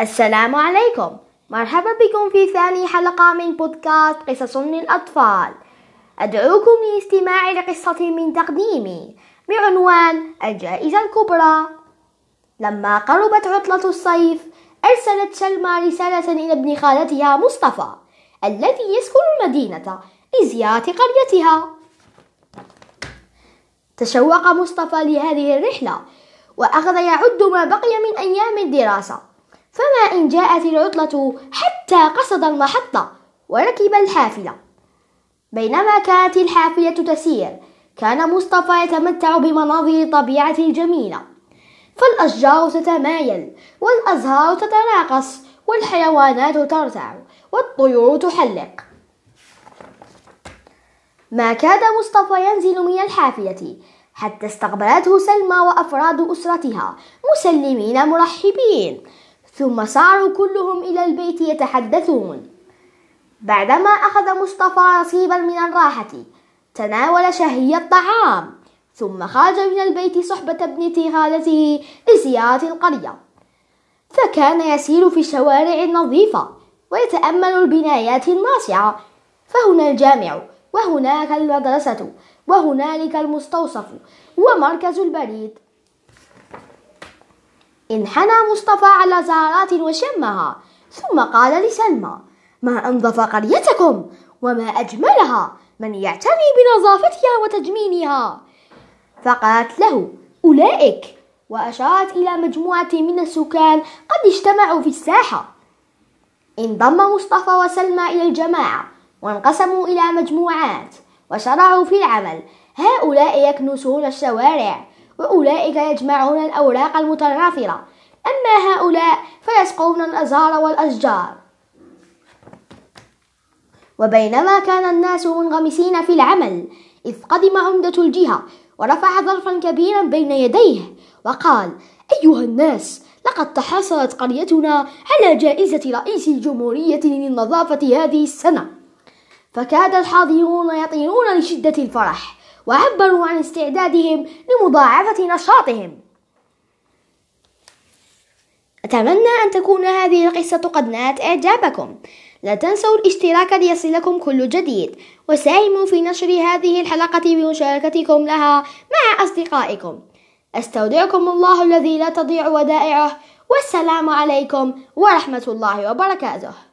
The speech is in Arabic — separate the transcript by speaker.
Speaker 1: السلام عليكم. مرحبا بكم في ثاني حلقة من بودكاست قصص للأطفال. أدعوكم لاستماع لقصة من تقديمي بعنوان الجائزة الكبرى. لما قربت عطلة الصيف أرسلت سلمى رسالة إلى ابن خالتها مصطفى الذي يسكن المدينة لزيارة قريتها. تشوق مصطفى لهذه الرحلة وأخذ يعد ما بقي من أيام الدراسة. فما إن جاءت العطلة حتى قصد المحطة وركب الحافلة. بينما كانت الحافلة تسير كان مصطفى يتمتع بمناظر الطبيعة الجميلة. فالأشجار تتمايل والأزهار تتراقص والحيوانات ترتع والطيور تحلق. ما كاد مصطفى ينزل من الحافلة حتى استقبلته سلمى وأفراد أسرتها مسلمين مرحبين. ثم ساروا كلهم إلى البيت يتحدثون. بعدما أخذ مصطفى نصيبا من الراحة تناول شهي الطعام ثم خرج من البيت صحبة ابنة خالته لزيارة القرية. فكان يسير في الشوارع النظيفة ويتأمل البنايات الناصعة فهنا الجامع وهناك المدرسة وهنالك المستوصف ومركز البريد. انحنى مصطفى على زهرات وشمها ثم قال لسلمى ما أنظف قريتكم وما أجملها من يعتني بنظافتها وتجميلها فقالت له أولئك وأشارت إلى مجموعة من السكان قد اجتمعوا في الساحة. انضم مصطفى وسلمى إلى الجماعة وانقسموا إلى مجموعات وشرعوا في العمل هؤلاء يكنسون الشوارع وأولئك يجمعون الأوراق المتناثرة أما هؤلاء فيسقون الأزهار والأشجار. وبينما كان الناس منغمسين في العمل إذ قدم عمدة الجهة ورفع ظرفا كبيرا بين يديه وقال أيها الناس لقد تحصلت قريتنا على جائزة رئيس الجمهورية للنظافة هذه السنة. فكاد الحاضرون يطيرون لشدة الفرح. وعبروا عن استعدادهم لمضاعفة نشاطهم. أتمنى أن تكون هذه القصة قد نالت إعجابكم. لا تنسوا الاشتراك ليصلكم كل جديد. وساهموا في نشر هذه الحلقة بمشاركتكم لها مع أصدقائكم. أستودعكم الله الذي لا تضيع ودائعه. والسلام عليكم ورحمة الله وبركاته.